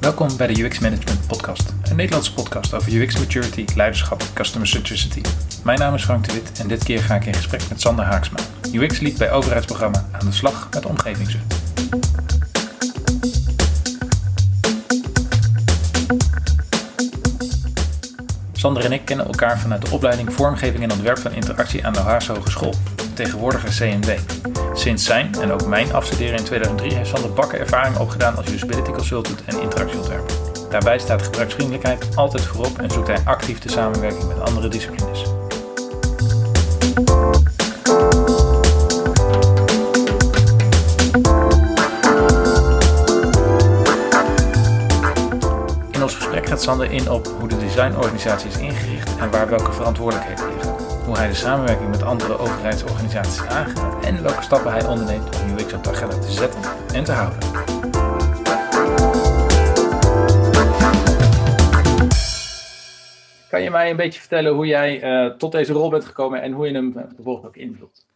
Welkom bij de UX Management Podcast, een Nederlandse podcast over UX maturity, leiderschap en customer centricity. Mijn naam is Frank de Wit en dit keer ga ik in gesprek met Sander Haaksma, UX Lead bij overheidsprogramma aan de slag met omgevingswet. Sander en ik kennen elkaar vanuit de opleiding Vormgeving en Ontwerp van Interactie aan de Haarse Hogeschool, tegenwoordige CNW. Sinds zijn en ook mijn afstuderen in 2003 heeft Sander Bakker ervaring opgedaan als usability consultant en interactieontwerper. Daarbij staat gebruiksvriendelijkheid altijd voorop en zoekt hij actief de samenwerking met andere disciplines. In ons gesprek gaat Sander in op hoe de designorganisatie is ingericht en waar welke verantwoordelijkheden liggen. Hoe hij de samenwerking met andere overheidsorganisaties aangaat en welke stappen hij onderneemt om UX op de agenda te zetten en te houden. Kan je mij een beetje vertellen hoe jij uh, tot deze rol bent gekomen en hoe je hem vervolgens ook invult?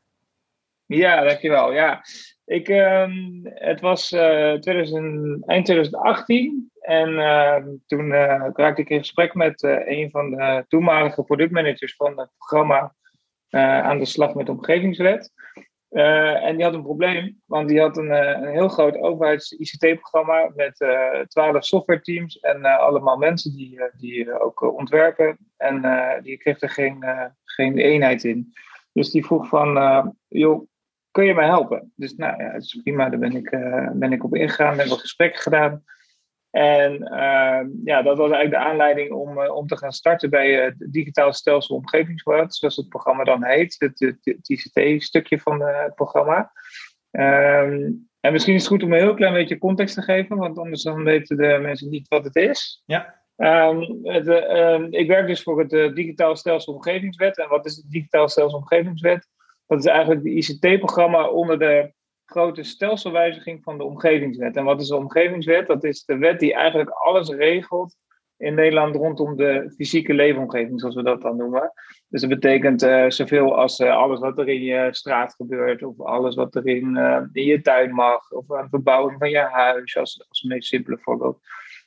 Ja, dankjewel. Ja, ik, uh, het was uh, 2000, eind 2018 en uh, toen raakte ik in gesprek met een van de toenmalige productmanagers van het programma aan de slag met omgevingswet. en die had een probleem, want die had een, een heel groot overheids-ICT-programma met twaalf softwareteams en allemaal mensen die, die ook ontwerpen. En die kreeg er geen, geen eenheid in. Dus die vroeg van, joh, kun je mij helpen? Dus nou ja, het is prima, daar ben ik, uh, ben ik op ingegaan, heb wat gesprekken gedaan. En uh, ja, dat was eigenlijk de aanleiding om, uh, om te gaan starten bij het Digitaal Stelsel Omgevingsbeleid, zoals het programma dan heet, het, het, het ICT-stukje van het programma. Um, en misschien is het goed om een heel klein beetje context te geven, want anders dan weten de mensen niet wat het is. Ja. Um, het, ik werk dus voor het Digitaal Stelsel Omgevingswet. En wat is het Digitaal Stelsel Omgevingswet? Dat is eigenlijk de ICT-programma onder de grote stelselwijziging van de omgevingswet. En wat is de omgevingswet? Dat is de wet die eigenlijk alles regelt in Nederland rondom de fysieke leefomgeving, zoals we dat dan noemen. Dus dat betekent uh, zoveel als uh, alles wat er in je straat gebeurt, of alles wat er in, in je tuin mag, of de verbouwing van je huis, als, als meest simpele voorbeeld.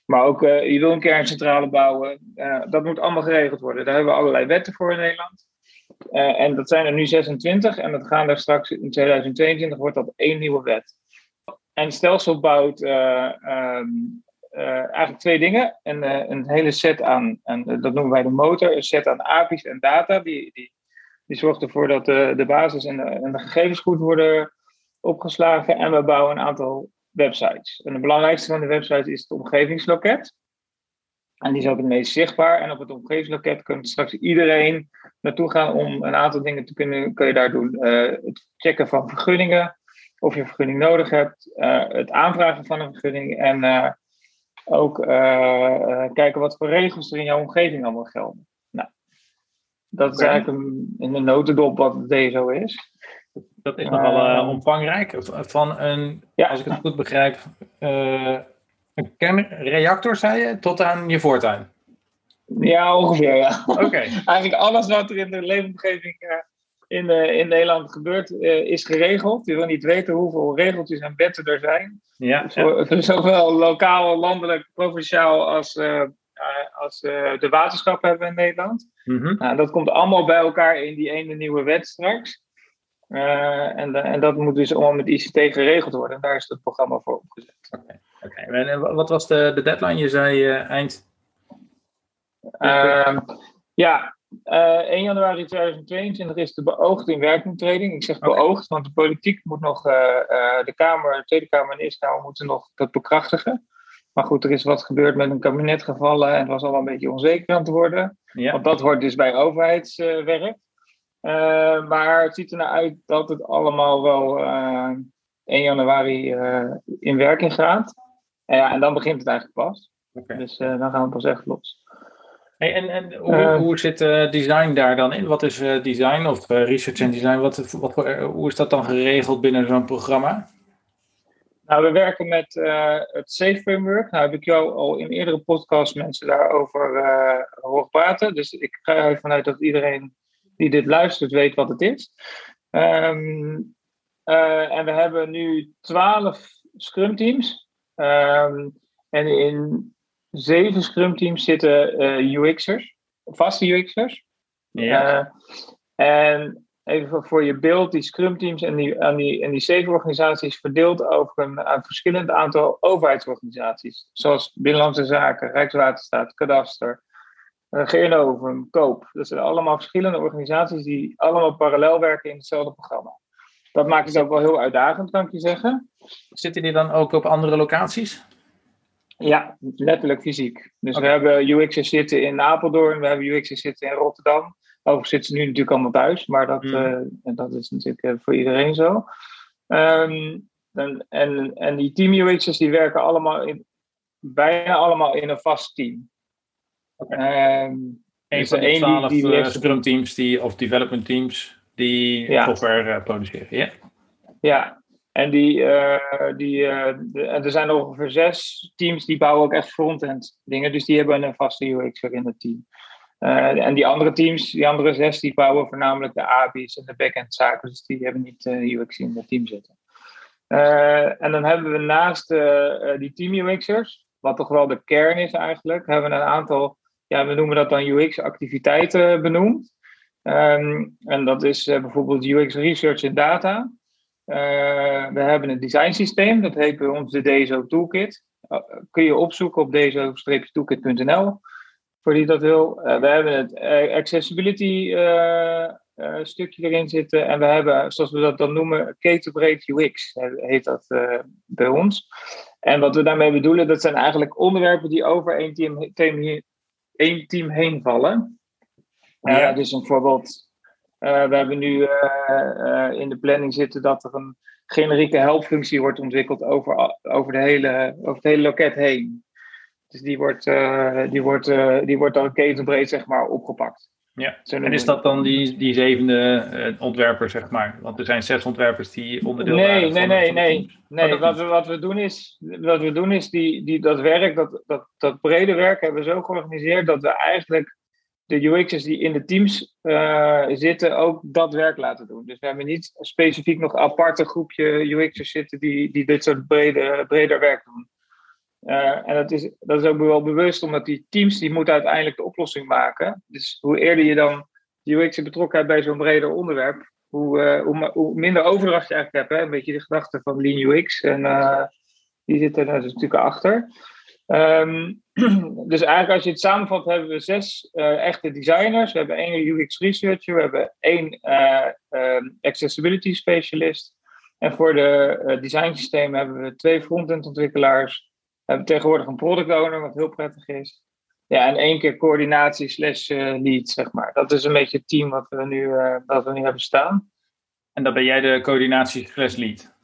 Maar ook, je wil een kerncentrale bouwen, dat moet allemaal geregeld worden. Daar hebben we allerlei wetten voor in Nederland. Uh, en dat zijn er nu 26 en dat gaan er straks in 2022 wordt dat één nieuwe wet. En stelsel bouwt uh, um, uh, eigenlijk twee dingen. Een, een hele set aan, en dat noemen wij de motor, een set aan API's en data. Die, die, die zorgt ervoor dat de, de basis en de, en de gegevens goed worden opgeslagen. En we bouwen een aantal websites. En de belangrijkste van de websites is het omgevingsloket. En die is ook het meest zichtbaar. En op het omgevingsloket kunt straks iedereen naartoe gaan om een aantal dingen te kunnen kun je daar doen. Uh, het checken van vergunningen, of je een vergunning nodig hebt, uh, het aanvragen van een vergunning en uh, ook kijken wat voor regels er in jouw omgeving allemaal gelden. Nou, dat is eigenlijk een, in de notendop wat het DSO is. Dat is nogal omvangrijk. Van een, ja. als ik het goed begrijp, een kernreactor, zei je, tot aan je voortuin. Ja, ongeveer, ja. Oké. Eigenlijk alles wat er in de leefomgeving uh, in, uh, in Nederland gebeurt, uh, is geregeld. Je wil niet weten hoeveel regeltjes en wetten er zijn. Ja, ja. Zowel lokaal, landelijk, provinciaal als, als de waterschappen hebben we in Nederland. Mm -hmm. nou, dat komt allemaal bij elkaar in die ene nieuwe wet straks. En, en dat moet dus allemaal met ICT geregeld worden. En daar is het programma voor opgezet. Oké. Okay. En wat was de, de deadline? Je zei eind Uh, ja, uh, 1 januari 2022 is de beoogde inwerkingtreding. Ik zeg beoogd, okay. want de politiek moet nog, uh, uh, de Kamer, de Tweede Kamer en de Eerste Kamer moeten nog dat bekrachtigen. Maar goed, er is wat gebeurd met een kabinet gevallen en het was al een beetje onzeker aan te worden. Ja. Want dat hoort dus bij overheidswerk. Maar het ziet er nou uit dat het allemaal wel 1 januari in werking gaat. En, ja, en dan begint het eigenlijk pas. Okay. Dus dan gaan we pas echt los. Hey, en en hoe, uh, hoe zit uh, design daar dan in? Wat is uh, design of research en design? Wat, wat, hoe is dat dan geregeld binnen zo'n programma? Nou, we werken met het SAFE Framework. Nou heb ik jou al in eerdere podcasts mensen daarover horen praten. Dus ik ga ervan uit dat iedereen die dit luistert weet wat het is. Um, en we hebben nu twaalf Scrum teams. Um, En in zeven Scrum teams zitten UX'ers, vaste UX'ers. Ja. en even voor je beeld, die Scrum teams en die, en die, en die zeven organisaties verdeeld over een, een verschillend aantal overheidsorganisaties. Zoals Binnenlandse Zaken, Rijkswaterstaat, Kadaster, uh, Koop. Dat zijn allemaal verschillende organisaties die allemaal parallel werken in hetzelfde programma. Dat maakt het ook wel heel uitdagend, kan ik je zeggen. Zitten die dan ook op andere locaties? Ja, letterlijk fysiek. Dus we hebben UX'ers zitten in Apeldoorn, we hebben UX'ers zitten in Rotterdam. Overigens zitten ze nu natuurlijk allemaal thuis, maar dat, mm. dat is natuurlijk eh, voor iedereen zo. Ehm, en, en, en die team UX'ers die werken allemaal in, bijna allemaal in een vast team. Okay. Um, een dus van de twaalf die, die uh, Scrum teams die, of development teams die ja. software uh, produceren. Ja. ja, en die, uh, die, de, er zijn ongeveer zes teams die bouwen ook echt front-end dingen. Dus die hebben een vaste UX in het team. en die andere teams, die andere zes, die bouwen voornamelijk de API's en de backend zaken. Dus die hebben niet UX in het team zitten. en dan hebben we naast die team UX'ers, wat toch wel de kern is eigenlijk, hebben we een aantal ja, we noemen dat dan UX-activiteiten benoemd. Ehm, en dat is uh, bijvoorbeeld UX Research en Data. Uh, we hebben een design systeem, dat heet bij ons de DSO Toolkit. Kun je opzoeken op dso-toolkit.nl voor die dat wil. we hebben het accessibility stukje erin zitten. En we hebben, zoals we dat dan noemen, ketenbreed UX, heet dat bij ons. En wat we daarmee bedoelen, dat zijn eigenlijk onderwerpen die over één team, één team heen vallen. Ja. dus een voorbeeld, uh, we hebben nu uh, in de planning zitten dat er een generieke helpfunctie wordt ontwikkeld over, over, de hele, over het hele loket heen. Dus die wordt, die wordt, die wordt dan ketenbreed zeg maar, opgepakt. Ja, en is dat dan die, die zevende uh, ontwerper, zeg maar? Want er zijn zes ontwerpers die onderdeel nee, waren nee, nee, nee, nee. Oh, wat, we, wat we doen is, wat we doen is die, die, dat werk, dat, dat, dat brede werk hebben we zo georganiseerd dat we eigenlijk de UX'ers die in de teams uh, zitten ook dat werk laten doen. Dus we hebben niet specifiek nog een aparte groepje UX'ers zitten die, die dit soort brede, breder werk doen. Uh, en dat is, dat is ook wel bewust, omdat die teams die moeten uiteindelijk de oplossing maken. Dus hoe eerder je dan UX betrokkenheid bij zo'n breder onderwerp, hoe, uh, hoe, minder overdracht je eigenlijk hebt. Hè? Een beetje de gedachte van Lean UX. En uh, die zitten er dus natuurlijk achter. Um, dus eigenlijk als je het samenvat, hebben we zes echte designers. We hebben één UX researcher, we hebben één um, accessibility specialist. En voor de design systemen hebben we twee front-end ontwikkelaars we hebben tegenwoordig een product owner, wat heel prettig is. Ja, en één keer coördinatie slash uh, lead, zeg maar. Dat is een beetje het team wat we nu, uh, wat we nu hebben staan. En dan ben jij de coördinatie slash lead?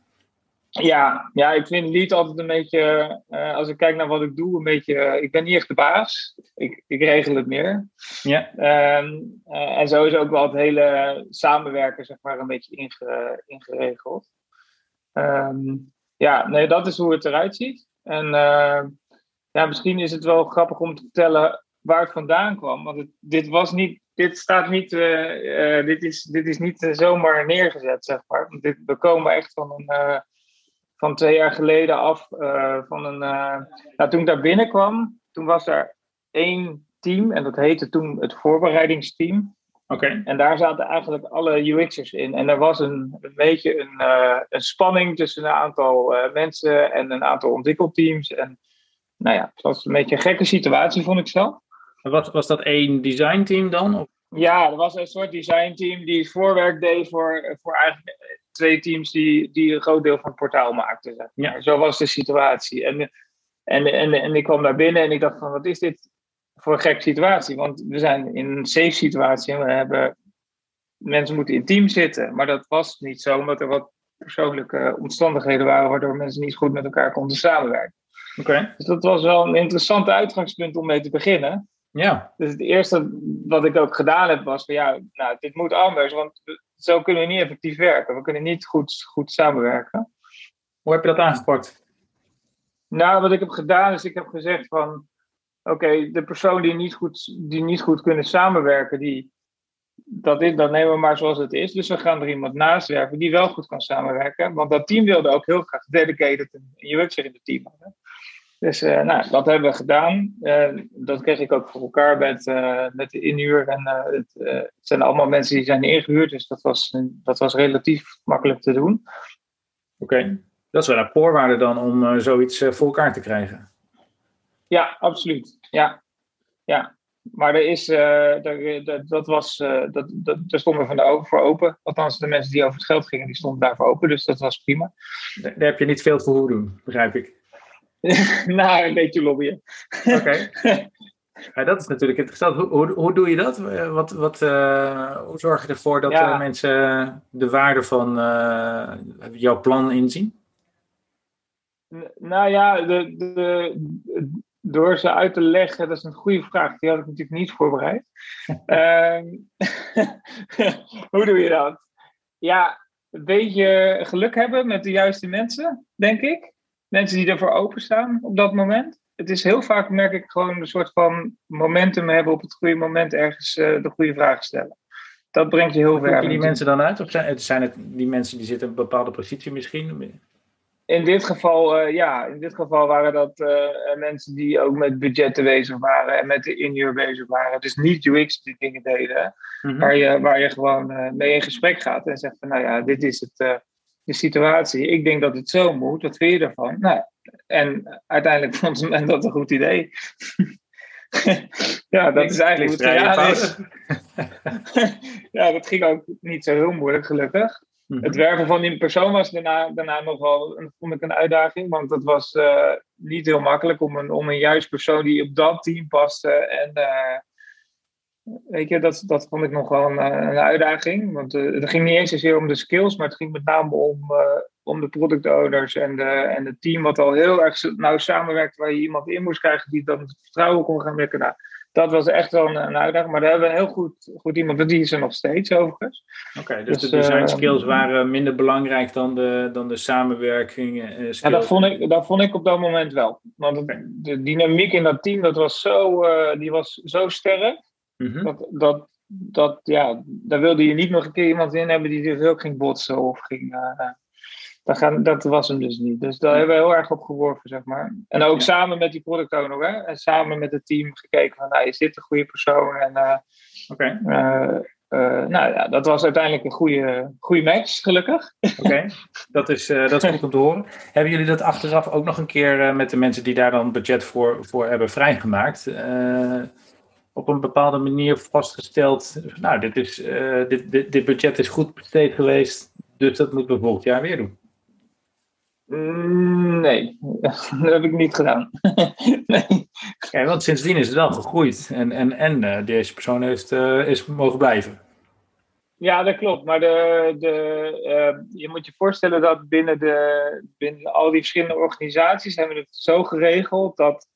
Ja, ja, ik vind lead altijd een beetje, uh, als ik kijk naar wat ik doe, een beetje, ik ben niet echt de baas. Ik, ik regel het meer. Ja. Um, en zo is ook wel het hele samenwerken, zeg maar, een beetje inge, ingeregeld. Um, ja, nee, dat is hoe het eruit ziet. En uh, ja, misschien is het wel grappig om te vertellen waar het vandaan kwam. Want dit was niet, dit staat niet, uh, uh, dit, is, dit is niet zomaar neergezet, zeg maar. We komen echt van een, van twee jaar geleden af. van een, nou, toen ik daar binnenkwam, toen was er één team en dat heette toen het voorbereidingsteam. En daar zaten eigenlijk alle UX'ers in. En er was een, een beetje een, uh, een spanning tussen een aantal uh, mensen en een aantal ontwikkelteams. En nou ja, het was een beetje een gekke situatie, vond ik zelf. Was, was dat één designteam dan? Of? Ja, er was een soort designteam die voorwerk deed voor, voor eigenlijk twee teams die, die een groot deel van het portaal maakten. Zeg maar. ja. Zo was de situatie. En, en, en, en ik kwam daar binnen en ik dacht van, wat is dit voor een gekke situatie. Want we zijn in een safe situatie en we hebben mensen moeten in team zitten. Maar dat was niet zo, omdat er wat persoonlijke omstandigheden waren waardoor mensen niet goed met elkaar konden samenwerken. Oké. Dus dat was wel een interessant uitgangspunt om mee te beginnen. Ja. Dus het eerste wat ik ook gedaan heb was van ja, nou, dit moet anders, want zo kunnen we niet effectief werken. We kunnen niet goed, goed samenwerken. Hoe heb je dat aangepakt? Nou, wat ik heb gedaan is ik heb gezegd van oké, de persoon die niet, goed, die niet goed kunnen samenwerken, die, dat, is, dat nemen we maar zoals het is. Dus we gaan er iemand naast werven die wel goed kan samenwerken. Want dat team wilde ook heel graag dedicated een UX'er in het team hebben. Dus nou, dat hebben we gedaan. dat kreeg ik ook voor elkaar met, met de inhuur. En het, het, zijn allemaal mensen die zijn ingehuurd, dus dat was, dat was relatief makkelijk te doen. Oké, dat is wel een voorwaarde dan om zoiets voor elkaar te krijgen. Ja, absoluut. Ja, ja. Maar er is, uh, dat, dat was, uh, dat, dat, daar stonden we van de voor open. Althans, de mensen die over het geld gingen, die stonden daarvoor open. Dus dat was prima. Daar heb je niet veel voor doen, begrijp ik. nou, een beetje lobbyen. Oké. Ja, dat is natuurlijk interessant. Hoe, hoe, hoe doe je dat? Wat, wat, uh, hoe zorg je ervoor dat ja. mensen de waarde van jouw plan inzien? Nou ja, de, de, door ze uit te leggen, dat is een goede vraag. Die had ik natuurlijk niet voorbereid. Ehm, hoe doe je dat? Ja, een beetje geluk hebben met de juiste mensen, denk ik. Mensen die ervoor openstaan op dat moment. Het is heel vaak, merk ik, gewoon een soort van momentum hebben op het goede moment ergens uh, de goede vragen stellen. Dat brengt je heel ver. Hoe je die mensen dan uit? Of zijn, zijn het die mensen die zitten in een bepaalde positie misschien? In dit geval, uh, ja, in dit geval waren dat uh, mensen die ook met budgetten bezig waren en met de inhuur bezig waren. Dus niet UX die dingen deden, mm-hmm. waar, je, waar je gewoon uh, mee in gesprek gaat en zegt van, nou ja, dit is het, de situatie. Ik denk dat het zo moet, wat vind je daarvan? Nou, en uiteindelijk vond men dat een goed idee. ja, dat is eigenlijk hoe het gegaan is. ja, dat ging ook niet zo heel moeilijk, gelukkig. Het mhm. werven van die persoon was daarna, daarna nog wel vond ik een uitdaging. Want het was uh, niet heel makkelijk om een, om een juist persoon die op dat team paste. En uh, weet je, dat, dat vond ik nog wel een, een uitdaging. Want uh, het ging niet eens zozeer om de skills, maar het ging met name om, om de product owners en, de, en het team wat al heel erg nauw samenwerkt. Waar je iemand in moest krijgen die dan het vertrouwen kon gaan werken. Dat was echt wel een, een, uitdaging. Maar daar hebben we een heel goed, goed iemand. Die is er nog steeds overigens. Oké, dus, dus, de design skills uh, waren minder belangrijk dan de, dan de samenwerking. Uh, ja, dat vond, ik, dat vond ik op dat moment wel. Want de dynamiek in dat team, dat was zo, uh, die was zo sterk. Mm -hmm. dat, dat, dat, ja, daar wilde je niet nog een keer iemand in hebben die dus ook ging botsen of ging dat, gaan, dat was hem dus niet. Dus daar hebben we heel erg op geworven, zeg maar. En ook samen met die product owner, hè? En samen met het team gekeken van, nou, is dit een goede persoon? En uh, okay. uh, uh, nou ja, dat was uiteindelijk een goede, goede match, gelukkig. Oké, dat, is, dat is goed om te horen. Hebben jullie dat achteraf ook nog een keer met de mensen die daar dan budget voor, voor hebben vrijgemaakt? op een bepaalde manier vastgesteld, nou, dit, is, dit, dit, dit budget is goed besteed geweest, dus dat moeten we volgend jaar weer doen. Mm, nee, dat heb ik niet gedaan. nee. Ja, want sindsdien is het wel gegroeid en, en, en uh, deze persoon heeft, uh, is mogen blijven. Ja, dat klopt. Maar de, de, uh, je moet je voorstellen dat binnen, de, binnen al die verschillende organisaties hebben we het zo geregeld dat,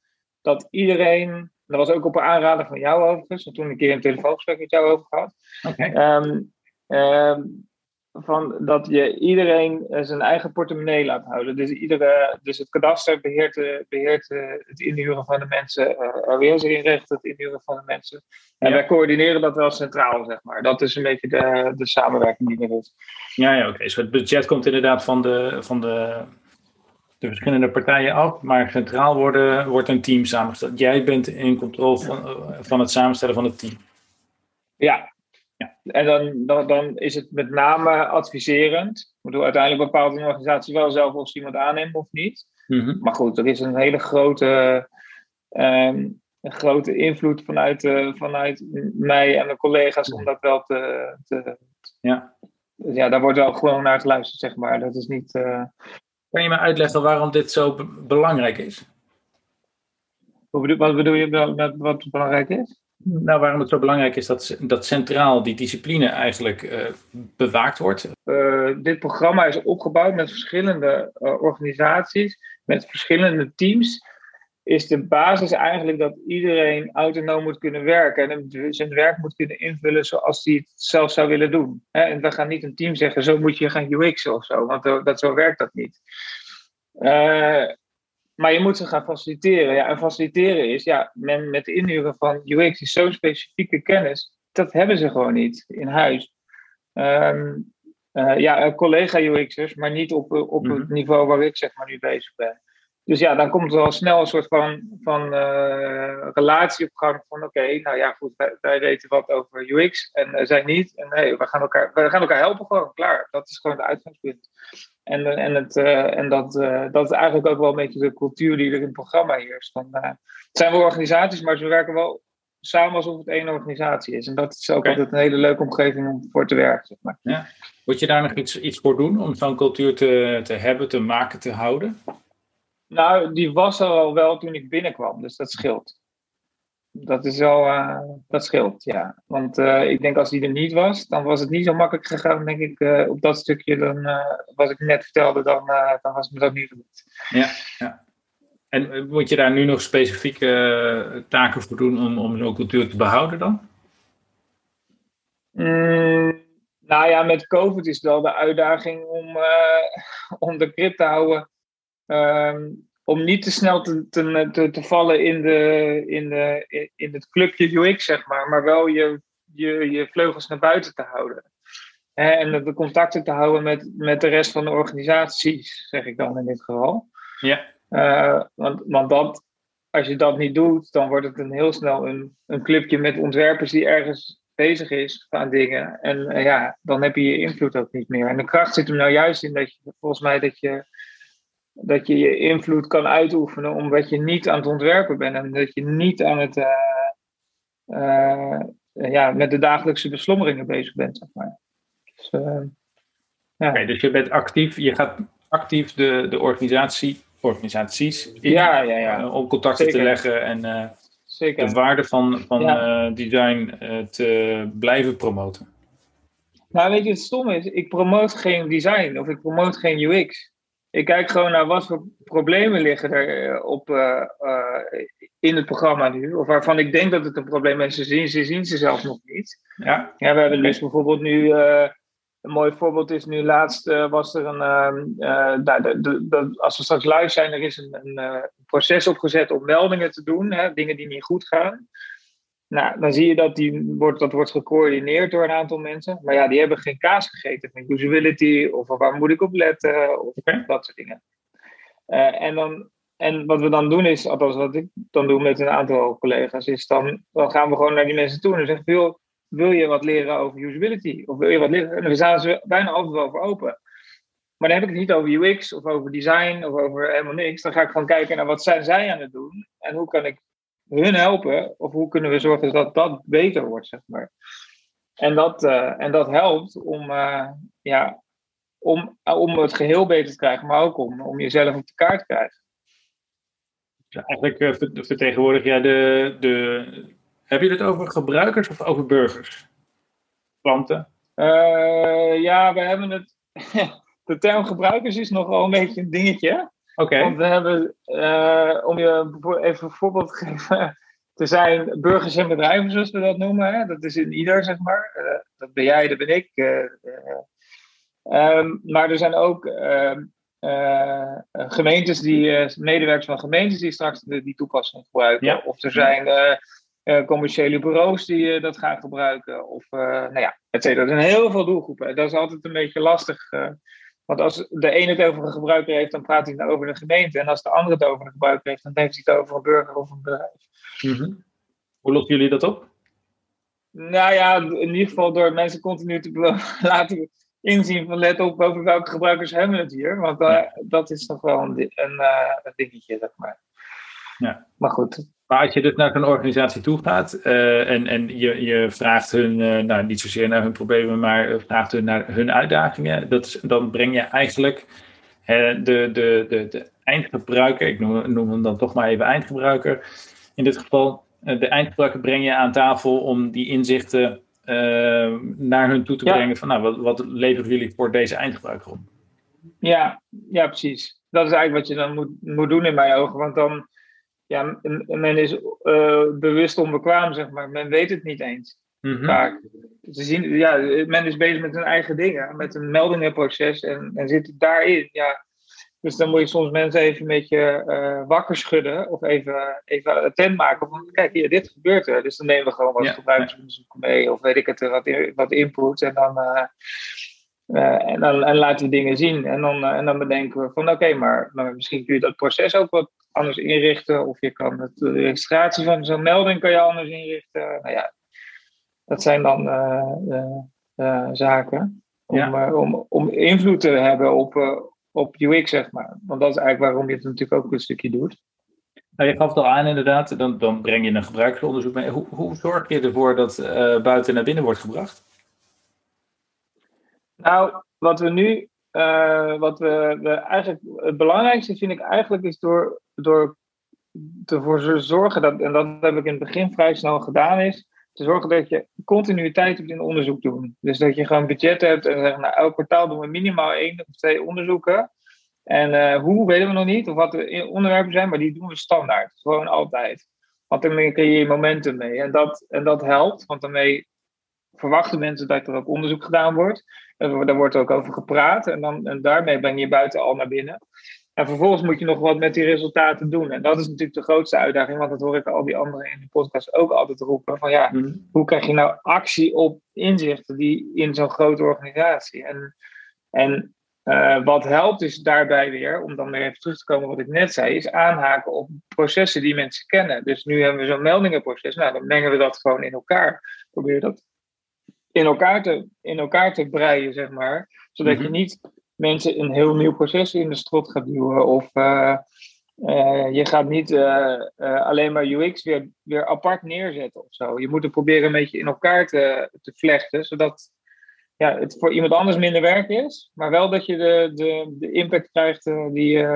dat iedereen, dat was ook op een aanrader van jou overigens, want toen een keer een telefoongesprek met jou over gehad. Okay. Um, um, van dat je iedereen eh, zijn eigen portemonnee laat houden. Dus, iedere, dus het kadaster beheert, eh, beheert eh, het inhuren van de mensen, RWS inricht het inhuren van de mensen. En wij coördineren dat wel centraal, zeg maar. Dat is een beetje de, de samenwerking die er is. Ja, ja oké. Okay. Dus het budget komt inderdaad van de, van de, de verschillende partijen af, maar centraal worden, wordt een team samengesteld. Jij bent in controle van, van het samenstellen van het team. Ja. En dan, dan, dan, is het met name adviserend. Bedoel, uiteindelijk bepaalt een organisatie wel zelf of ze iemand aanneemt of niet. Mm-hmm. Maar goed, er is een hele grote, um, een grote invloed vanuit, uh, vanuit mij en mijn collega's om dat wel te. te ja. ja, daar wordt wel gewoon naar geluisterd, zeg maar. Dat is niet. Uh... Kan je me uitleggen waarom dit zo be- belangrijk is? Wat bedoel je met wat belangrijk is? Nou, waarom het zo belangrijk is dat, dat centraal die discipline eigenlijk uh, bewaakt wordt? Uh, dit programma is opgebouwd met verschillende uh, organisaties, met verschillende teams. Is de basis eigenlijk dat iedereen autonoom moet kunnen werken en zijn werk moet kunnen invullen zoals hij het zelf zou willen doen. En we gaan niet een team zeggen, zo moet je gaan UX'en of zo, want dat, zo werkt dat niet. Maar je moet ze gaan faciliteren. Ja, en faciliteren is, ja, men met inhuren van UX is zo'n specifieke kennis, dat hebben ze gewoon niet in huis. Um, uh, ja, collega UX'ers, maar niet op, op het mhm. niveau waar ik zeg maar nu bezig ben. Dus ja, dan komt er al snel een soort van, van uh, relatie op gang van oké, nou ja, goed, wij, weten wat over UX en uh, zij niet. En nee, we gaan, elkaar, we gaan elkaar helpen gewoon, klaar. Dat is gewoon het uitgangspunt. En, en, het, uh, en dat, dat is eigenlijk ook wel een beetje de cultuur die er in het programma heerst. Van, het zijn wel organisaties, maar ze werken wel samen alsof het één organisatie is. En dat is ook altijd een hele leuke omgeving om voor te werken. Zeg maar. ja. Moet je daar nog iets, iets voor doen om zo'n cultuur te, te hebben, te maken, te houden? Nou, die was er al wel toen ik binnenkwam, dus dat scheelt. Dat is wel, uh, dat scheelt, ja. Want uh, ik denk als die er niet was, dan was het niet zo makkelijk gegaan, denk ik, uh, op dat stukje, dan, wat ik net vertelde, dan, dan was het me dat niet gelukt. Ja, ja. En moet je daar nu nog specifieke taken voor doen om, om zo'n cultuur te behouden dan? Mm, nou ja, met COVID is het wel de uitdaging om, om de grip te houden Ehm, om niet te snel te, te, te, vallen in, de, in, de, in het clubje UX, zeg maar, maar wel je, je, je vleugels naar buiten te houden. en de contacten te houden met, met de rest van de organisaties, zeg ik dan in dit geval. Ja. Uh, want, want dat, als je dat niet doet, dan wordt het een heel snel een, een clubje met ontwerpers die ergens bezig is aan dingen. En uh, ja, dan heb je je invloed ook niet meer. En de kracht zit hem nou juist in dat je, volgens mij, dat je dat je je invloed kan uitoefenen omdat je niet aan het ontwerpen bent en dat je niet aan het, uh, uh, ja, met de dagelijkse beslommeringen bezig bent. Zeg maar. dus, uh, ja. Okay, dus je bent actief, je gaat actief de, de organisatie, organisaties in, ja, ja, ja. om contacten Zeker. te leggen en Zeker. de waarde van, van ja. design te blijven promoten. Nou, weet je, het stom is, ik promoot geen design of ik promoot geen UX ik kijk gewoon naar wat voor problemen liggen er eh, op, uh, uh, in het programma nu. Of waarvan ik denk dat het een probleem is. Ze zien ze, zien ze zelf nog niet. Ja. ja we hebben dus bijvoorbeeld nu. Uh, een mooi voorbeeld is nu laatst was er een. Nou, de, de, de, als we straks live zijn, er is een, een proces opgezet om meldingen te doen. Hè, dingen die niet goed gaan. Nou, dan zie je dat die wordt, dat wordt gecoördineerd door een aantal mensen. Maar ja, die hebben geen kaas gegeten van usability of waar moet ik op letten of dat soort dingen. Uh, en, dan, en wat we dan doen is, althans wat ik dan doe met een aantal collega's, is dan, dan gaan we gewoon naar die mensen toe en zeggen wil, wil je wat leren over usability? Of wil je wat leren? En dan staan ze bijna altijd wel voor open. Maar dan heb ik het niet over UX of over design of over helemaal niks. Dan ga ik gewoon kijken naar wat zijn zij aan het doen en hoe kan ik hun helpen? Of hoe kunnen we zorgen dat dat beter wordt, zeg maar. En dat, uh, en dat helpt om, uh, ja, om, om het geheel beter te krijgen, maar ook om, om jezelf op de kaart te krijgen. Ja, eigenlijk vertegenwoordig jij de, de. Heb je het over gebruikers of over burgers? Klanten? ja, we hebben het. de term gebruikers is nogal een beetje een dingetje. Okay. Want we hebben, uh, om je even een voorbeeld te geven, er zijn burgers en bedrijven, zoals we dat noemen. Hè? Dat is in ieder, zeg maar. Uh, dat ben jij, dat ben ik. Uh, um, maar er zijn ook ehm, gemeentes, die, medewerkers van gemeentes, die straks de, die toepassing gebruiken. Ja. Of er zijn commerciële bureaus die dat gaan gebruiken. Of, nou ja, et cetera. Er zijn heel veel doelgroepen. Dat is altijd een beetje lastig want als de ene het over een gebruiker heeft, dan praat hij het over de gemeente. En als de andere het over een gebruiker heeft, dan heeft hij het over een burger of een bedrijf. Mm Hoe lossen jullie dat op? Nou ja, in ieder geval door mensen continu te laten inzien van let op over welke gebruikers hebben we het hier. Want uh, dat is toch wel een, een, uh, een dingetje, zeg maar. Ja. Maar goed, maar als je dus naar een organisatie toe gaat uh, en, en je, je vraagt hun, uh, nou niet zozeer naar hun problemen, maar vraagt hun naar hun uitdagingen, dat is, dan breng je eigenlijk uh, de, de, de, de eindgebruiker, ik noem, noem, hem dan toch maar even eindgebruiker, in dit geval, de eindgebruiker breng je aan tafel om die inzichten naar hun toe te brengen van nou, wat, wat leveren jullie voor deze eindgebruiker op? Ja, ja, precies. Dat is eigenlijk wat je dan moet, moet doen in mijn ogen, want dan ja, men is uh, bewust onbekwaam, zeg maar. Men weet het niet eens. Mm Vaak. Ze zien, ja, men is bezig met hun eigen dingen, met een meldingenproces en, en zit daarin. Ja. Dus dan moet je soms mensen even een beetje uh, wakker schudden of even, even attent maken van kijk hier, dit gebeurt er. Dus dan nemen we gewoon wat ja. gebruiksonderzoek mee of weet ik het, wat, wat input en dan, uh, en, dan, en laten we dingen zien. En dan, en dan bedenken we van oké, maar, maar, misschien kun je dat proces ook wat anders inrichten. Of je kan het, de registratie van zo'n melding kan je anders inrichten. Nou ja, dat zijn dan zaken om, om, om invloed te hebben op, op UX, zeg maar. Want dat is eigenlijk waarom je het natuurlijk ook een stukje doet. Nou, je gaf het al aan inderdaad, dan, dan breng je een gebruikersonderzoek mee. Hoe, hoe zorg je ervoor dat buiten naar binnen wordt gebracht? Nou, wat we nu, uh, wat we, eigenlijk, het belangrijkste vind ik eigenlijk is door, door ervoor te zorgen, dat, en dat heb ik in het begin vrij snel gedaan, is te zorgen dat je continuïteit hebt in onderzoek doen. Dus dat je gewoon budget hebt en zegt, nou, elk kwartaal doen we minimaal één of twee onderzoeken. En uh, hoe weten we nog niet, of wat de onderwerpen zijn, maar die doen we standaard. Gewoon altijd. Want dan creëer je momentum mee. En dat, en dat helpt, want daarmee verwachten mensen dat er ook onderzoek gedaan wordt. En daar wordt ook over gepraat. En, dan, en daarmee breng je buiten al naar binnen. En vervolgens moet je nog wat met die resultaten doen. En dat is natuurlijk de grootste uitdaging, want dat hoor ik al die anderen in de podcast ook altijd roepen. Van ja, mhm. hoe krijg je nou actie op inzichten die in zo'n grote organisatie? En, en uh, wat helpt is daarbij weer, om dan weer even terug te komen wat ik net zei, is aanhaken op processen die mensen kennen. Dus nu hebben we zo'n meldingenproces. Nou, dan mengen we dat gewoon in elkaar. Probeer dat in elkaar te, in elkaar te breien, zeg maar. Zodat je mhm. niet mensen een heel nieuw proces in de strot gaat duwen. Of uh, uh, je gaat niet alleen maar UX weer, weer apart neerzetten of zo. Je moet het proberen een beetje in elkaar te, te vlechten, zodat ja, het voor iemand anders minder werk is, maar wel dat je de, de, de impact krijgt die,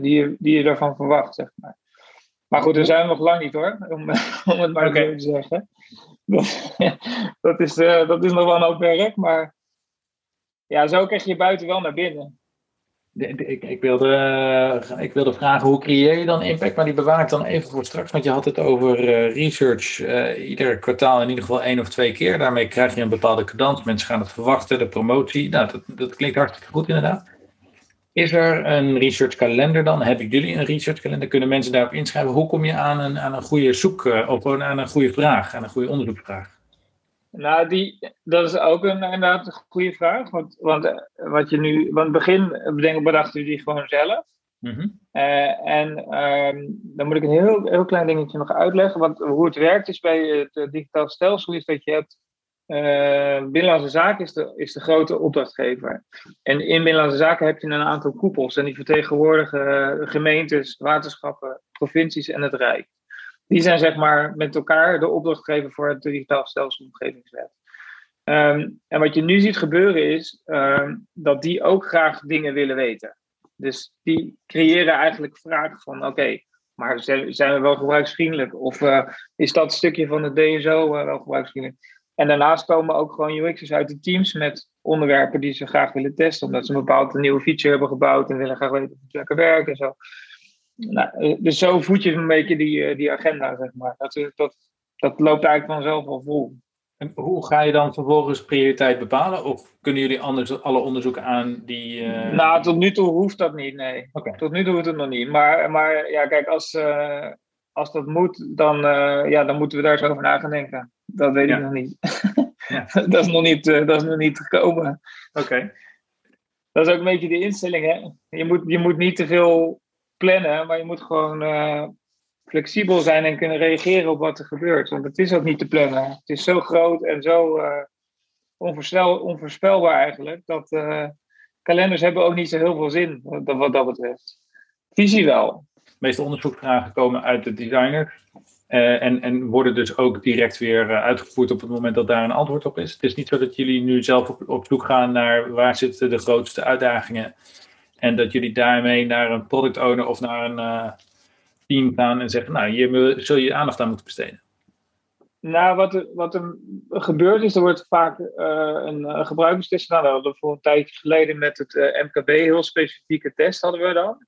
die, je, die je ervan verwacht, zeg maar. Maar goed, daar zijn we nog lang niet hoor, om, om het maar okay. te zeggen. Dat, is, uh, dat is nog wel een hoop werk, maar ja, zo krijg je buiten wel naar binnen. Ik, ik, wilde, eh, ik wilde vragen, hoe creëer je dan impact? Maar die bewaar ik dan even voor straks. Want je had het over uh, research ieder kwartaal in ieder geval één of twee keer. Daarmee krijg je een bepaalde cadans. Mensen gaan het verwachten, de promotie. Nou, dat, dat klinkt hartstikke goed inderdaad. Is er een research kalender dan? Hebben jullie een research kalender? Kunnen mensen daarop inschrijven? Hoe kom je aan een, aan een goede zoek, of aan een goede vraag, aan een goede onderzoekvraag? Nou, die, dat is ook een, inderdaad een goede vraag. Want, want eh, wat je nu, want begin bedenken, bedachten jullie gewoon zelf. Mhm. Eh, en um, dan moet ik een heel, heel klein dingetje nog uitleggen. Want hoe het werkt is bij het digitaal stelsel is dat je hebt. Binnenlandse Zaken is de, is de grote opdrachtgever. En in Binnenlandse Zaken heb je een aantal koepels. En die vertegenwoordigen gemeentes, waterschappen, provincies en het Rijk. Die zijn zeg maar met elkaar de opdrachtgever voor het digitaal stelselomgevingswet. Um, en wat je nu ziet gebeuren is ehm, dat die ook graag dingen willen weten. Dus die creëren eigenlijk vragen van oké, maar zijn we wel gebruiksvriendelijk? Of uh, is dat stukje van het DSO wel gebruiksvriendelijk? En daarnaast komen ook gewoon UX'ers uit de teams met onderwerpen die ze graag willen testen, omdat ze een bepaalde nieuwe feature hebben gebouwd en willen graag weten of het lekker werkt en zo. Nou, eh, dus zo voed je een beetje die, eh, die agenda, zeg maar. Dat, eh, dat, dat loopt eigenlijk vanzelf al vol. En hoe ga je dan vervolgens prioriteit bepalen? Of kunnen jullie anders alle onderzoeken aan die. Uh... Nou, tot nu toe hoeft dat niet, nee. Tot nu toe hoeft het nog niet. Maar, maar ja, kijk, als, uh, als dat moet, dan, uh, ja, dan moeten we daar eens over na gaan denken. Dat weet ik nog niet. ja. dat, is nog niet dat is nog niet gekomen. Oké. Dat is ook een beetje de instelling, hè? Je moet, je moet niet te veel plannen, maar je moet gewoon uh, flexibel zijn en kunnen reageren op wat er gebeurt. Want het is ook niet te plannen. Het is zo groot en zo uh, onvoorspelbaar eigenlijk, dat uh, kalenders hebben ook niet zo heel veel zin wat dat betreft. Visie wel. Meeste onderzoekvragen komen uit de designer. Uh, en, en worden dus ook direct weer uh, uitgevoerd op het moment dat daar een antwoord op is. Het is niet zo dat jullie nu zelf op, zoek gaan naar waar zitten de grootste uitdagingen en dat jullie daarmee naar een product owner of naar een uh, team gaan en zeggen, nou, hier zul je aandacht aan moeten besteden. Nou, wat er, wat er gebeurt is, er wordt vaak een gebruikerstest gedaan. Hadden voor een tijdje geleden met het MKB heel specifieke test hadden we dan.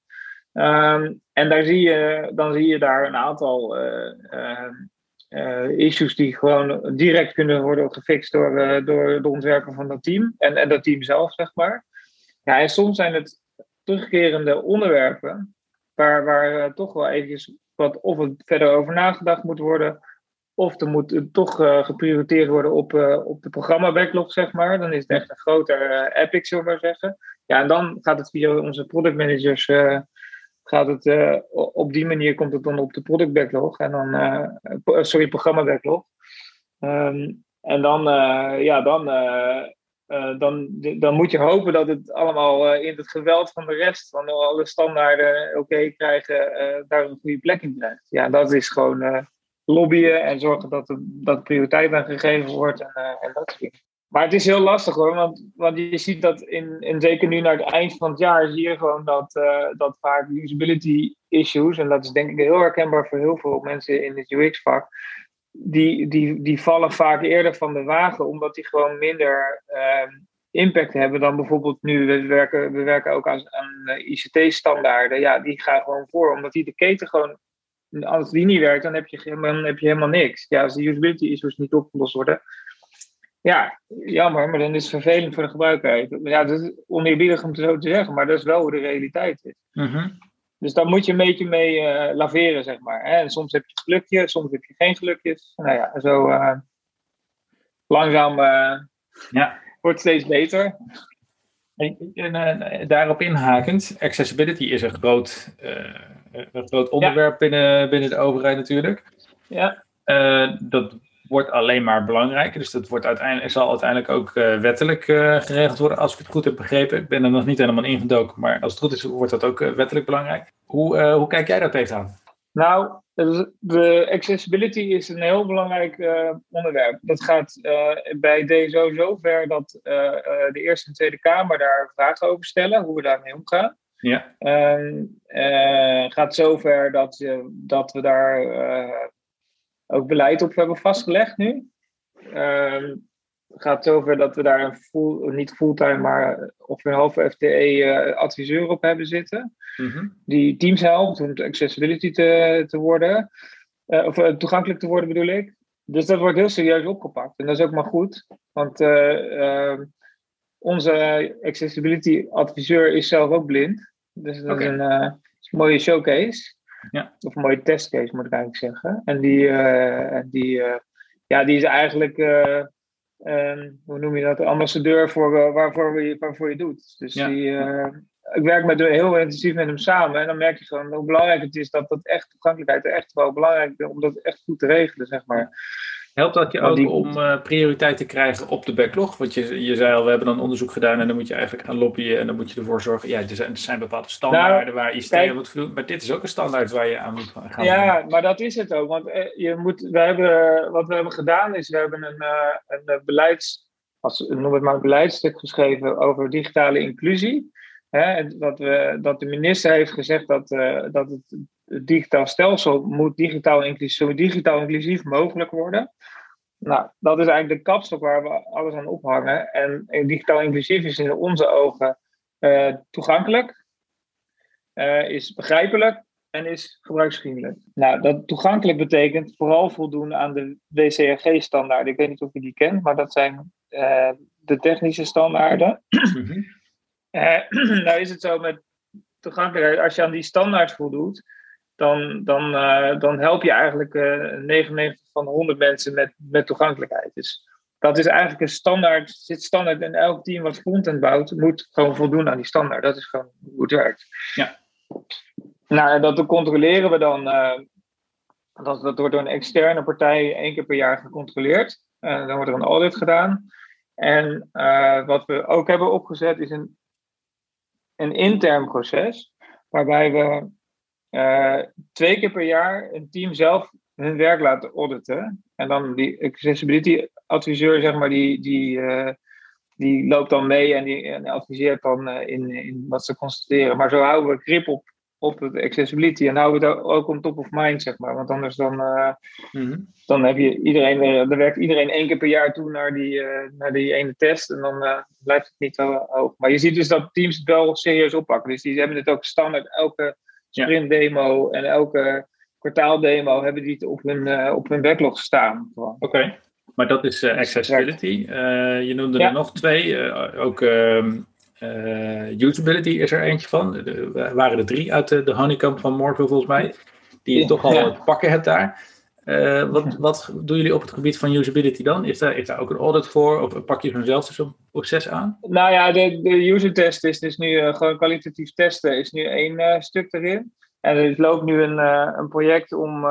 Um, en daar zie je, dan zie je daar een aantal issues die gewoon direct kunnen worden gefixt door, door de ontwerper van dat team. En, en dat team zelf, zeg maar. Ja, en soms zijn het terugkerende onderwerpen, waar, waar toch wel eventjes wat of het verder over nagedacht moet worden, of er moet toch geprioriteerd worden op, op de programma-backlog, zeg maar. Dan is het echt een groter epic, zullen we maar zeggen. Ja, en dan gaat het via onze product managers gaat het, op die manier komt het dan op de product backlog en dan, sorry, programma backlog. Ehm, en dan, ja, dan dan, dan moet je hopen dat het allemaal in het geweld van de rest, van alle standaarden oké krijgen, daar een goede plek in krijgt. Ja, dat is gewoon lobbyen en zorgen dat, dat prioriteit aan gegeven wordt en dat soort dingen. Maar het is heel lastig hoor, want, want je ziet dat in, en zeker nu naar het eind van het jaar, zie je gewoon dat, dat vaak usability issues, en dat is denk ik heel herkenbaar voor heel veel mensen in het UX-vak, die, die, die vallen vaak eerder van de wagen, omdat die gewoon minder uh, impact hebben dan bijvoorbeeld nu. We werken, we werken ook aan, aan ICT-standaarden. Ja, die gaan gewoon voor, omdat die de keten gewoon. Als die niet werkt, dan heb je, dan heb je helemaal niks. Ja, als de usability issues niet opgelost worden. Ja, jammer, maar dan is het vervelend voor de gebruiker. Ja, dat is oneerbiedig om het zo te zeggen, maar dat is wel hoe de realiteit is. Mm dus daar moet je een beetje mee uh, laveren, zeg maar. Hè? En soms heb je gelukje, soms heb je geen gelukjes. Nou ja, zo uh, langzaam uh, ja. wordt het steeds beter. En, daarop inhakend, accessibility is een groot, een groot onderwerp binnen, binnen de overheid natuurlijk. Ja. dat wordt alleen maar belangrijker. Dus dat wordt uiteindelijk, zal uiteindelijk ook uh, wettelijk uh, geregeld worden, als ik het goed heb begrepen. Ik ben er nog niet helemaal ingedoken, maar als het goed is, wordt dat ook uh, wettelijk belangrijk. Hoe, hoe kijk jij daar tegenaan? Nou, de accessibility is een heel belangrijk onderwerp. Dat gaat bij DSO zo ver dat de Eerste en Tweede Kamer daar vragen over stellen, hoe we daarmee omgaan. Ja. gaat zover dat, dat we daar ook beleid op hebben vastgelegd nu. Het gaat zover dat we daar een full, niet fulltime, maar of een halve FTE-adviseur op hebben zitten. Mhm. Die teams helpt om accessibility te, te worden. Uh, of uh, toegankelijk te worden bedoel ik. Dus dat wordt heel serieus opgepakt. En dat is ook maar goed. Want uh, ehm, onze accessibility adviseur is zelf ook blind. Dus dat is, een, mooie showcase. Ja. Of een mooie testcase moet ik eigenlijk zeggen. En die, uh, die, uh, ja, die is eigenlijk, uh, hoe noem je dat, ambassadeur voor waarvoor, je, waarvoor je doet. Dus die, ik werk met, heel intensief met hem samen. En dan merk je gewoon hoe belangrijk het is dat dat echt toegankelijkheid echt wel belangrijk is om dat echt goed te regelen, zeg maar. Helpt dat je ook om uh, prioriteit te krijgen op de backlog? Want je, je zei al, we hebben dan onderzoek gedaan en dan moet je eigenlijk gaan lobbyen en dan moet je ervoor zorgen. Ja, er zijn, er zijn bepaalde standaarden nou, waar ICT aan moet voldoen, maar dit is ook een standaard waar je aan moet gaan. Ja, maar dat is het ook. Want eh, je moet, we hebben, wat we hebben gedaan is, we hebben een, uh, een beleids, als, noem het maar een beleidstuk geschreven over digitale inclusie. Hè, dat, we, dat de minister heeft gezegd dat, dat het het digitaal stelsel moet digitaal inclusief, zo digitaal inclusief mogelijk worden. Nou, dat is eigenlijk de kapstok waar we alles aan ophangen. En digitaal inclusief is in onze ogen uh, toegankelijk, uh, is begrijpelijk en is gebruiksvriendelijk. Nou, dat toegankelijk betekent vooral voldoen aan de WCAG-standaarden. Ik weet niet of je die kent, maar dat zijn uh, de technische standaarden. Mm -hmm. nou is het zo met toegankelijkheid, als je aan die standaard voldoet, dan, dan, uh, dan help je eigenlijk uh, eh, 99 van de 100 mensen met, met toegankelijkheid. Dus dat is eigenlijk een standaard, zit standaard in elk team wat content bouwt, moet gewoon voldoen aan die standaard. Dat is gewoon hoe het werkt. Ja. Nou, en dat controleren we dan, uh, dat, dat wordt door een externe partij één keer per jaar gecontroleerd. dan wordt er een audit gedaan. En wat we ook hebben opgezet is een, een intern proces, waarbij we uh, twee keer per jaar een team zelf hun werk laten auditen. En dan die accessibility adviseur, zeg maar, die, die, uh, die loopt dan mee en die en adviseert dan uh, in, in wat ze constateren. Maar zo houden we grip op, op het accessibility en houden we het ook on top of mind, zeg maar. Want anders dan, mm-hmm. dan heb je iedereen, dan werkt iedereen één keer per jaar toe naar die, naar die ene test en dan blijft het niet zo hoog. Maar je ziet dus dat teams het wel serieus oppakken. Dus die hebben het ook standaard elke sprint demo en elke kwartaaldemo hebben die het op hun, uh, op hun backlog staan. Oké, maar dat is uh, accessibility. Uh, je noemde er nog twee. ook ehm, usability is er eentje van. Er waren er drie uit de, de honeycomb van Morpho volgens mij. Die je toch al ja. pakken hebt daar. wat, wat doen jullie op het gebied van usability dan? Is daar, is daar ook een audit voor? Of pak je vanzelf zo'n proces aan? Nou ja, de, de user test is dus nu gewoon kwalitatief testen, is nu één stuk erin. En er loopt nu een, een project om,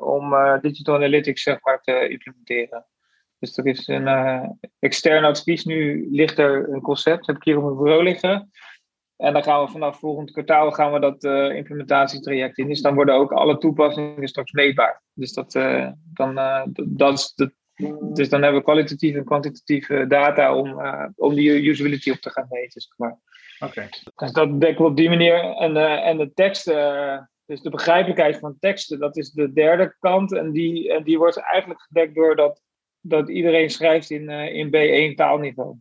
om digital analytics zeg maar, te implementeren. Dus er is een extern advies. Nu ligt er een concept, heb ik hier op mijn bureau liggen. En dan gaan we vanaf volgend kwartaal gaan we dat implementatietraject in. Dus dan worden ook alle toepassingen straks meetbaar. Dus dat, dan, dat is de, dus dan hebben we kwalitatieve en kwantitatieve data om, om die usability op te gaan meten. Zeg maar. Oké. Dus dat dekken we op die manier. En, en de teksten, dus de begrijpelijkheid van teksten, dat is de derde kant. En die, en die wordt eigenlijk gedekt door dat dat iedereen schrijft in, uh, in B1 taalniveau.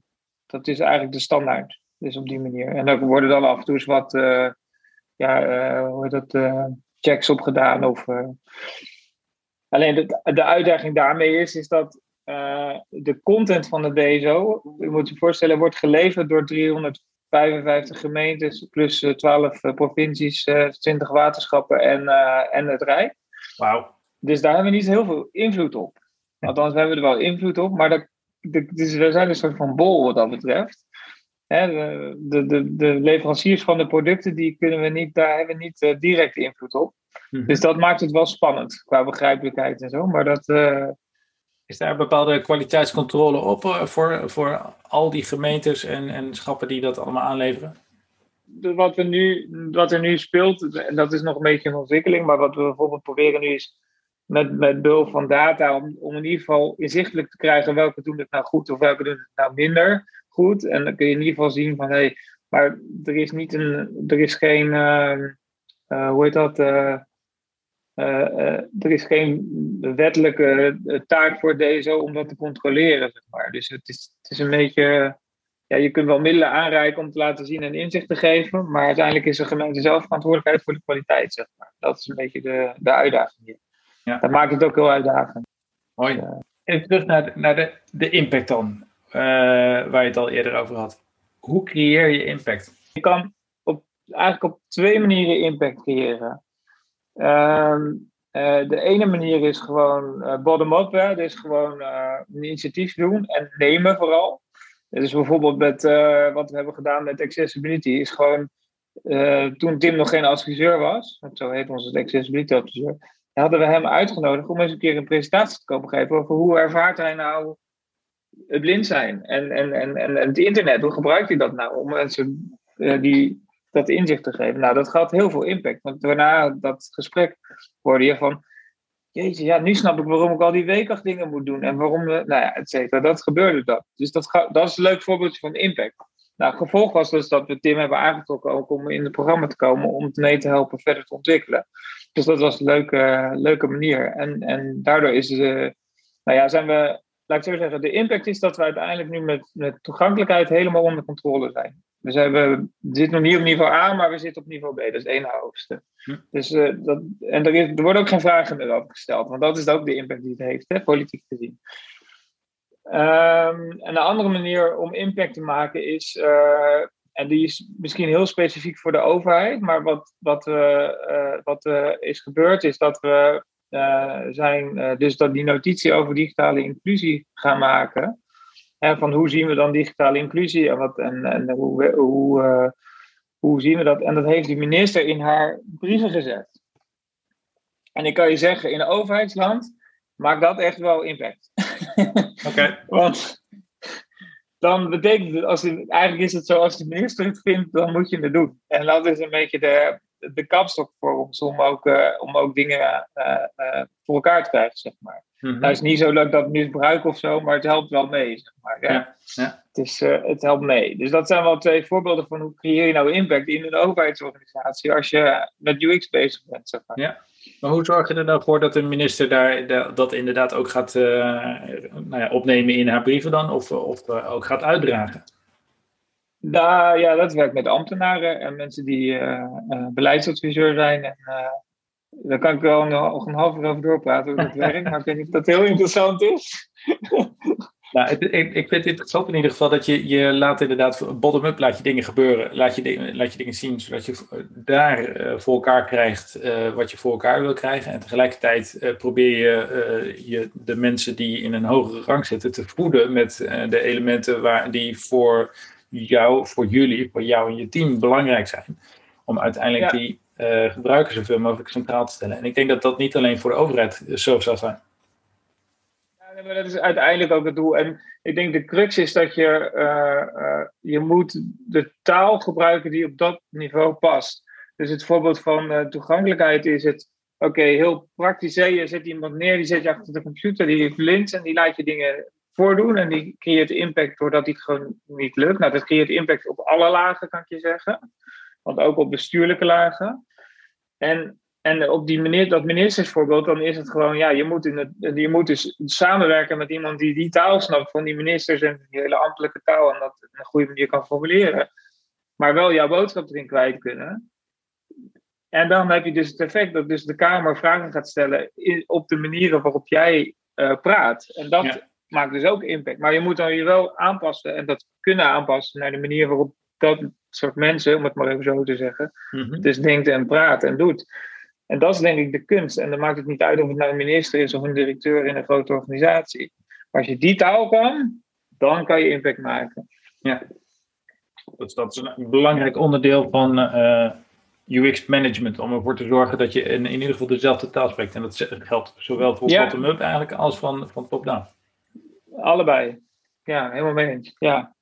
Dat is eigenlijk de standaard. Dus op die manier. En daar worden dan af en toe eens wat uh, ja, uh, hoe heet dat, checks op gedaan. Of, Alleen de, de uitdaging daarmee is, is dat de content van de DSO, je moet je voorstellen, wordt geleverd door 355 gemeentes plus 12 provincies, 20 waterschappen en, en het Rijk. Wauw. Dus daar hebben we niet heel veel invloed op. Althans, we hebben er wel invloed op, maar dat, de, dus we zijn een soort van bol wat dat betreft. de, de, de, leveranciers van de producten, die kunnen we niet, daar hebben we niet direct invloed op. Mhm. Dus dat maakt het wel spannend qua begrijpelijkheid en zo. Maar dat, uh, is daar een bepaalde kwaliteitscontrole op uh, voor, voor al die gemeentes en, en schappen die dat allemaal aanleveren? Wat, we nu, wat er nu speelt, en dat is nog een beetje een ontwikkeling, maar wat we bijvoorbeeld proberen nu is met, met behulp van data om, om in ieder geval inzichtelijk te krijgen welke doen het nou goed of welke doen het nou minder goed. En dan kun je in ieder geval zien van hé, hey, maar er is niet een, er is geen, uh, uh, hoe heet dat? Uh, er is geen wettelijke taak voor DSO om dat te controleren, zeg maar. Dus het is, het is een beetje, ja, je kunt wel middelen aanreiken om te laten zien en inzicht te geven, maar uiteindelijk is de gemeente zelf verantwoordelijkheid voor de kwaliteit, zeg maar. Dat is een beetje de, de uitdaging hier. Ja. Dat maakt het ook heel uitdagend. Mooi. Even terug naar de, naar de, de impact dan, uh, waar je het al eerder over had. Hoe creëer je impact? Je kan op, eigenlijk op twee manieren impact creëren. Uh, uh, de ene manier is gewoon uh, bottom-up, dus gewoon een initiatief doen en nemen vooral. Dus bijvoorbeeld met wat we hebben gedaan met accessibility, is gewoon toen Tim nog geen adviseur was, zo heet onze accessibility adviseur, hadden we hem uitgenodigd om eens een keer een presentatie te komen geven over hoe ervaart hij nou het blind zijn en, en, en, en het internet. Hoe gebruikt hij dat nou om mensen die, dat inzicht te geven? Nou, dat had heel veel impact. Want daarna dat gesprek hoorde je van, jeetje, ja, nu snap ik waarom ik al die weekacht dingen moet doen en waarom, we, nou ja, et cetera. Dat gebeurde dat. Dus dat, dat is een leuk voorbeeldje van impact. Nou, gevolg was dus dat we Tim hebben aangetrokken om in het programma te komen om het mee te helpen verder te ontwikkelen. Dus dat was een leuke, leuke manier. En, en daardoor is, uh, nou ja, zijn we, laat ik zo zeggen, de impact is dat we uiteindelijk nu met, met toegankelijkheid helemaal onder controle zijn. Dus we zitten nog niet op niveau A, maar we zitten op niveau B. Dat is het ene hoogste. Hm. Dus, uh, dat, en er, is, er worden ook geen vragen meer over gesteld, want dat is ook de impact die het heeft, hè, politiek gezien. Um, en een andere manier om impact te maken is uh, en die is misschien heel specifiek voor de overheid. Maar wat, wat, uh, wat is gebeurd is dat we zijn, dus dat die notitie over digitale inclusie gaan maken. Van hoe zien we dan digitale inclusie en, wat, en, en hoe, hoe, hoe zien we dat? En dat heeft de minister in haar brieven gezet. En ik kan je zeggen, in een overheidsland maakt dat echt wel impact. Oké. Want dan betekent het, als eigenlijk is het zo, als de minister het vindt, dan moet je het doen. En dat is een beetje de, de kapstok voor ons om ook, uh, om ook dingen uh, uh, voor elkaar te krijgen, zeg maar. Mm -hmm. Nou is niet zo leuk dat misbruik of zo, maar het helpt wel mee, zeg maar. Ja. ja, ja. Het, is, het helpt mee. Dus dat zijn wel twee voorbeelden van hoe creëer je nou impact in een overheidsorganisatie als je met UX bezig bent, zeg maar. Ja. Maar hoe zorg je er nou voor dat de minister daar dat inderdaad ook gaat uh, nou ja, opnemen in haar brieven dan, of, of uh, ook gaat uitdragen? Nou ja, dat werkt met ambtenaren en mensen die uh, beleidsadviseur zijn. En, daar kan ik wel nog een half uur over doorpraten hoe dat werkt, ik weet niet of dat heel interessant is. Nou, ik, vind het interessant in ieder geval dat je, je laat inderdaad bottom-up laat je dingen gebeuren. Laat je, laat je dingen zien, zodat je daar voor elkaar krijgt wat je voor elkaar wil krijgen. En tegelijkertijd probeer je, je de mensen die in een hogere rang zitten te voeden met de elementen waar, die voor jou, voor jullie, voor jou en je team belangrijk zijn. Om uiteindelijk ja. die gebruikers zoveel mogelijk centraal te stellen. En ik denk dat dat niet alleen voor de overheid zo zal zijn maar dat is uiteindelijk ook het doel. En ik denk de crux is dat je, uh, uh, je moet de taal gebruiken die op dat niveau past. Dus het voorbeeld van uh, toegankelijkheid is het, oké, heel praktisch. Je zet iemand neer, die zet je achter de computer, die heeft links en die laat je dingen voordoen. En die creëert impact doordat het gewoon niet lukt. Nou, dat creëert impact op alle lagen, kan ik je zeggen. Want ook op bestuurlijke lagen. En en op die manier, dat ministersvoorbeeld, dan is het gewoon, ja, je moet, in het, je moet dus samenwerken met iemand die die taal snapt van die ministers en die hele ambtelijke taal en dat op een goede manier kan formuleren. Maar wel jouw boodschap erin kwijt kunnen. En dan heb je dus het effect dat dus de Kamer vragen gaat stellen op de manieren waarop jij uh, praat. En dat maakt dus ook impact. Maar je moet dan je wel aanpassen en dat kunnen aanpassen naar de manier waarop dat soort mensen, om het maar even zo te zeggen, mm dus denkt en praat en doet. En dat is denk ik de kunst. En dan maakt het niet uit of het nou een minister is of een directeur in een grote organisatie. Maar als je die taal kan, dan kan je impact maken. Ja, dat is, dat is een belangrijk onderdeel van uh, eh, UX management. Om ervoor te zorgen dat je in, in ieder geval dezelfde taal spreekt. En dat geldt zowel voor bottom-up eigenlijk als van, van top-down. Allebei. Ja, helemaal mee eens. Ja.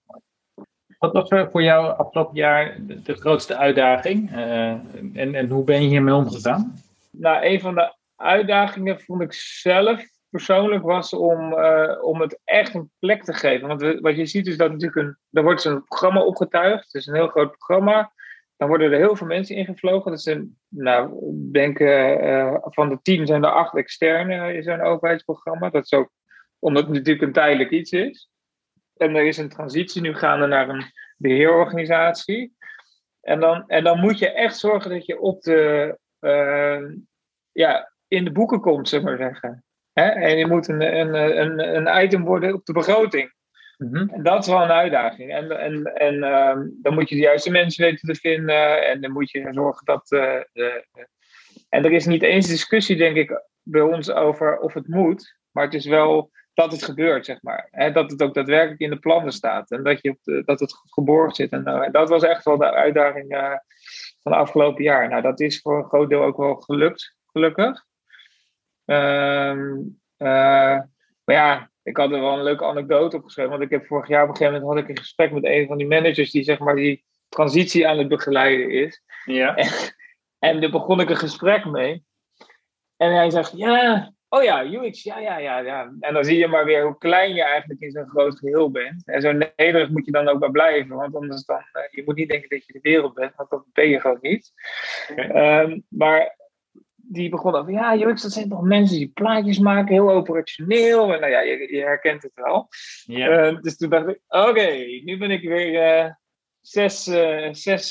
Wat was voor jou afgelopen jaar de, grootste uitdaging uh, en, en hoe ben je hiermee omgegaan? Nou, een van de uitdagingen vond ik zelf persoonlijk was om, uh, om het echt een plek te geven. Want wat je ziet is dat natuurlijk een, er wordt zo'n programma opgetuigd. Het is een heel groot programma. Dan worden er heel veel mensen ingevlogen. Dat zijn, nou, denk uh, van de tien zijn er acht externe in zo'n overheidsprogramma. Dat is ook omdat het natuurlijk een tijdelijk iets is. En er is een transitie nu gaande naar een beheerorganisatie. En dan, en dan moet je echt zorgen dat je op de, uh, ja, in de boeken komt, zeg maar zeggen. Hè? En je moet een, een, een, een item worden op de begroting. Mm-hmm. En dat is wel een uitdaging. En, en, en uh, dan moet je de juiste mensen weten te vinden. En dan moet je zorgen dat. Uh, de, en er is niet eens discussie, denk ik, bij ons over of het moet. Maar het is wel dat het gebeurt, zeg maar. He, dat het ook daadwerkelijk in de plannen staat en dat, je dat het geborgd zit. En, uh, dat was echt wel de uitdaging uh, van het afgelopen jaar. Nou, dat is voor een groot deel ook wel gelukt, gelukkig. Um, uh, maar ja, ik had er wel een leuke anekdote opgeschreven. Want ik heb vorig jaar op een gegeven moment had ik een gesprek met een van die managers die zeg maar die transitie aan het begeleiden is. Ja. En, en daar begon ik een gesprek mee. En hij zegt, ja, Oh ja, UX, ja, ja, ja, ja. En dan zie je maar weer hoe klein je eigenlijk in zo'n groot geheel bent. En zo nederig moet je dan ook maar blijven. Want anders dan, uh, je moet niet denken dat je de wereld bent, want dat ben je gewoon niet. Um, maar die begon over, ja, UX, dat zijn toch mensen die plaatjes maken, heel operationeel. En nou ja, je, je herkent het wel. Ja. Uh, dus toen dacht ik, oké, nu ben ik weer uh, zes, zes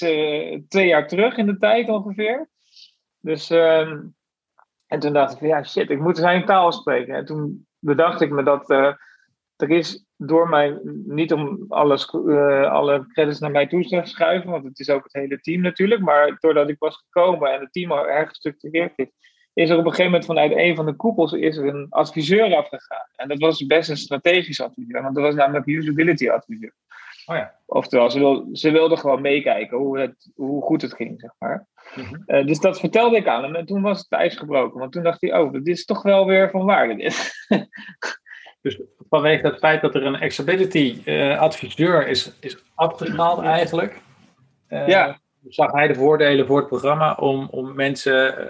twee jaar terug in de tijd ongeveer. Dus... Ehm, en toen dacht ik van ja, shit, ik moet zijn taal spreken. En toen bedacht ik me dat uh, er is door mij, niet om alles, uh, alle credits naar mij toe te schuiven, want het is ook het hele team natuurlijk, maar doordat ik was gekomen en het team erg gestructureerd is, is er op een gegeven moment vanuit een van de koepels is er een adviseur afgegaan. En dat was best een strategisch adviseur, want dat was namelijk usability adviseur. Oh ja. Oftewel, ze, wil, ze wilden gewoon meekijken hoe, het, hoe goed het ging, zeg maar. Mhm. Eh, dus dat vertelde ik aan hem en toen was het ijs gebroken. Want toen dacht hij, oh, dit is toch wel weer van waarde dit. dus vanwege het feit dat er een accessibility uh, adviseur is, is afgehaald eigenlijk, uh, ja. zag hij de voordelen voor het programma om, om mensen,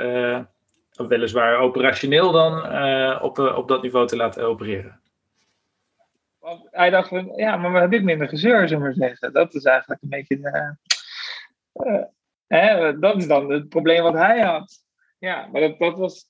weliswaar operationeel dan, op, op dat niveau te laten opereren. Hij dacht van, ja, maar we hebben dit minder gezeur, zullen we zeggen. Dat is eigenlijk een beetje de, Hè, dat is dan het probleem wat hij had. Ja, maar dat, dat, was,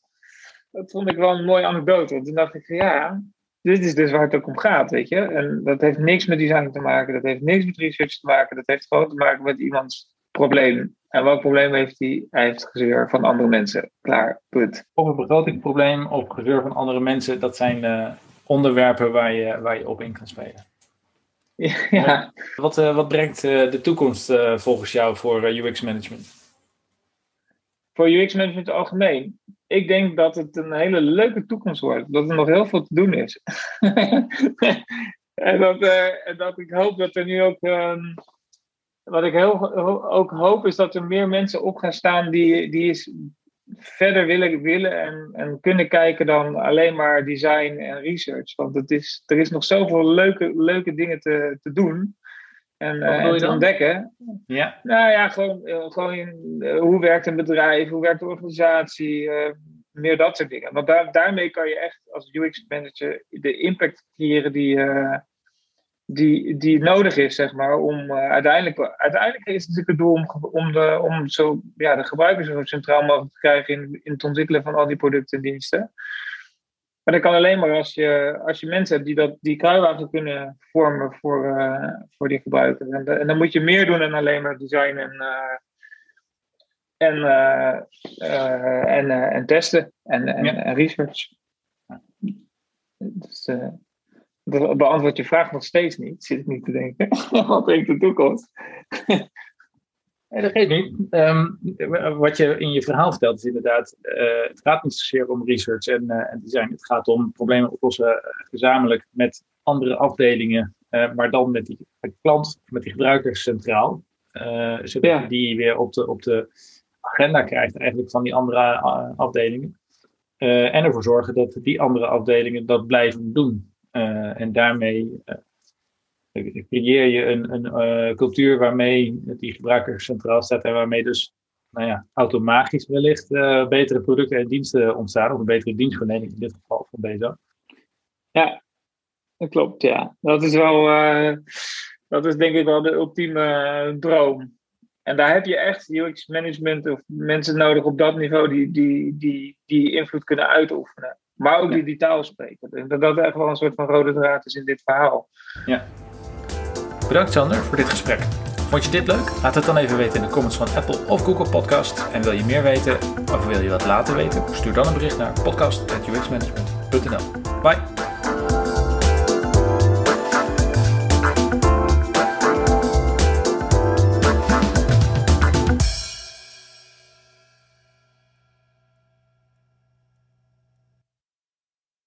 dat vond ik wel een mooie anekdote. Want toen dacht ik van ja, dit is dus waar het ook om gaat, weet je. En dat heeft niks met design te maken, dat heeft niks met research te maken, dat heeft gewoon te maken met iemands probleem. En welk probleem heeft hij? Hij heeft gezeur van andere mensen. Klaar, punt. Of een begrotingsprobleem of gezeur van andere mensen, dat zijn, uh, onderwerpen waar je, waar je op in kan spelen. Ja. Wat, uh, wat brengt uh, de toekomst uh, volgens jou voor UX management? Voor UX management algemeen? Ik denk dat het een hele leuke toekomst wordt. Dat er nog heel veel te doen is. en, dat, dat ik hoop dat er nu ook. Um, wat ik heel, ook hoop is dat er meer mensen op gaan staan die, die is verder willen, willen en, en kunnen kijken dan alleen maar design en research. Want het is, er is nog zoveel leuke, leuke dingen te, te doen en, uh, en te ontdekken. Ja. Nou ja, gewoon, uh, gewoon uh, hoe werkt een bedrijf, hoe werkt de organisatie, meer dat soort dingen. Want daar, daarmee kan je echt als UX-manager de impact creëren die die, die nodig is, zeg maar, om uh, uiteindelijk, uiteindelijk is het natuurlijk het doel om, om, de, om zo, ja, de gebruikers zo centraal mogelijk te krijgen in, in het ontwikkelen van al die producten en diensten. Maar dat kan alleen maar als je, als je mensen hebt die dat, die kruiwagen kunnen vormen voor, uh, voor die gebruiker. En, dan moet je meer doen dan alleen maar design en, uh, en, en, en testen en, en, ja. en research. Dus, beantwoord je vraag nog steeds niet, zit ik niet te denken. Wat brengt de toekomst? Nee, dat geeft niet. Um, wat je in je verhaal vertelt is inderdaad, uh, het gaat niet zozeer om research en, uh, en, design. Het gaat om problemen oplossen uh, gezamenlijk met andere afdelingen, maar dan met die klant, met die gebruiker centraal. zodat ja. die weer op de, op de agenda krijgt eigenlijk van die andere afdelingen. en ervoor zorgen dat die andere afdelingen dat blijven doen. Uh, en daarmee uh, creëer je een, een cultuur waarmee die gebruiker centraal staat en waarmee dus nou ja, automatisch wellicht betere producten en diensten ontstaan, of een betere dienstverlening in dit geval van BZO. Ja, dat klopt, ja. Dat is wel, dat is denk ik wel de ultieme droom. En daar heb je echt UX management of mensen nodig op dat niveau die, die, die, die invloed kunnen uitoefenen. Maar ook die, die taal spreken. Dat dat echt wel een soort van rode draad is in dit verhaal. Ja. Bedankt Sander voor dit gesprek. Vond je dit leuk? Laat het dan even weten in de comments van Apple of Google Podcast. En wil je meer weten of wil je wat laten weten? Stuur dan een bericht naar podcast.uxmanagement.nl. Bye!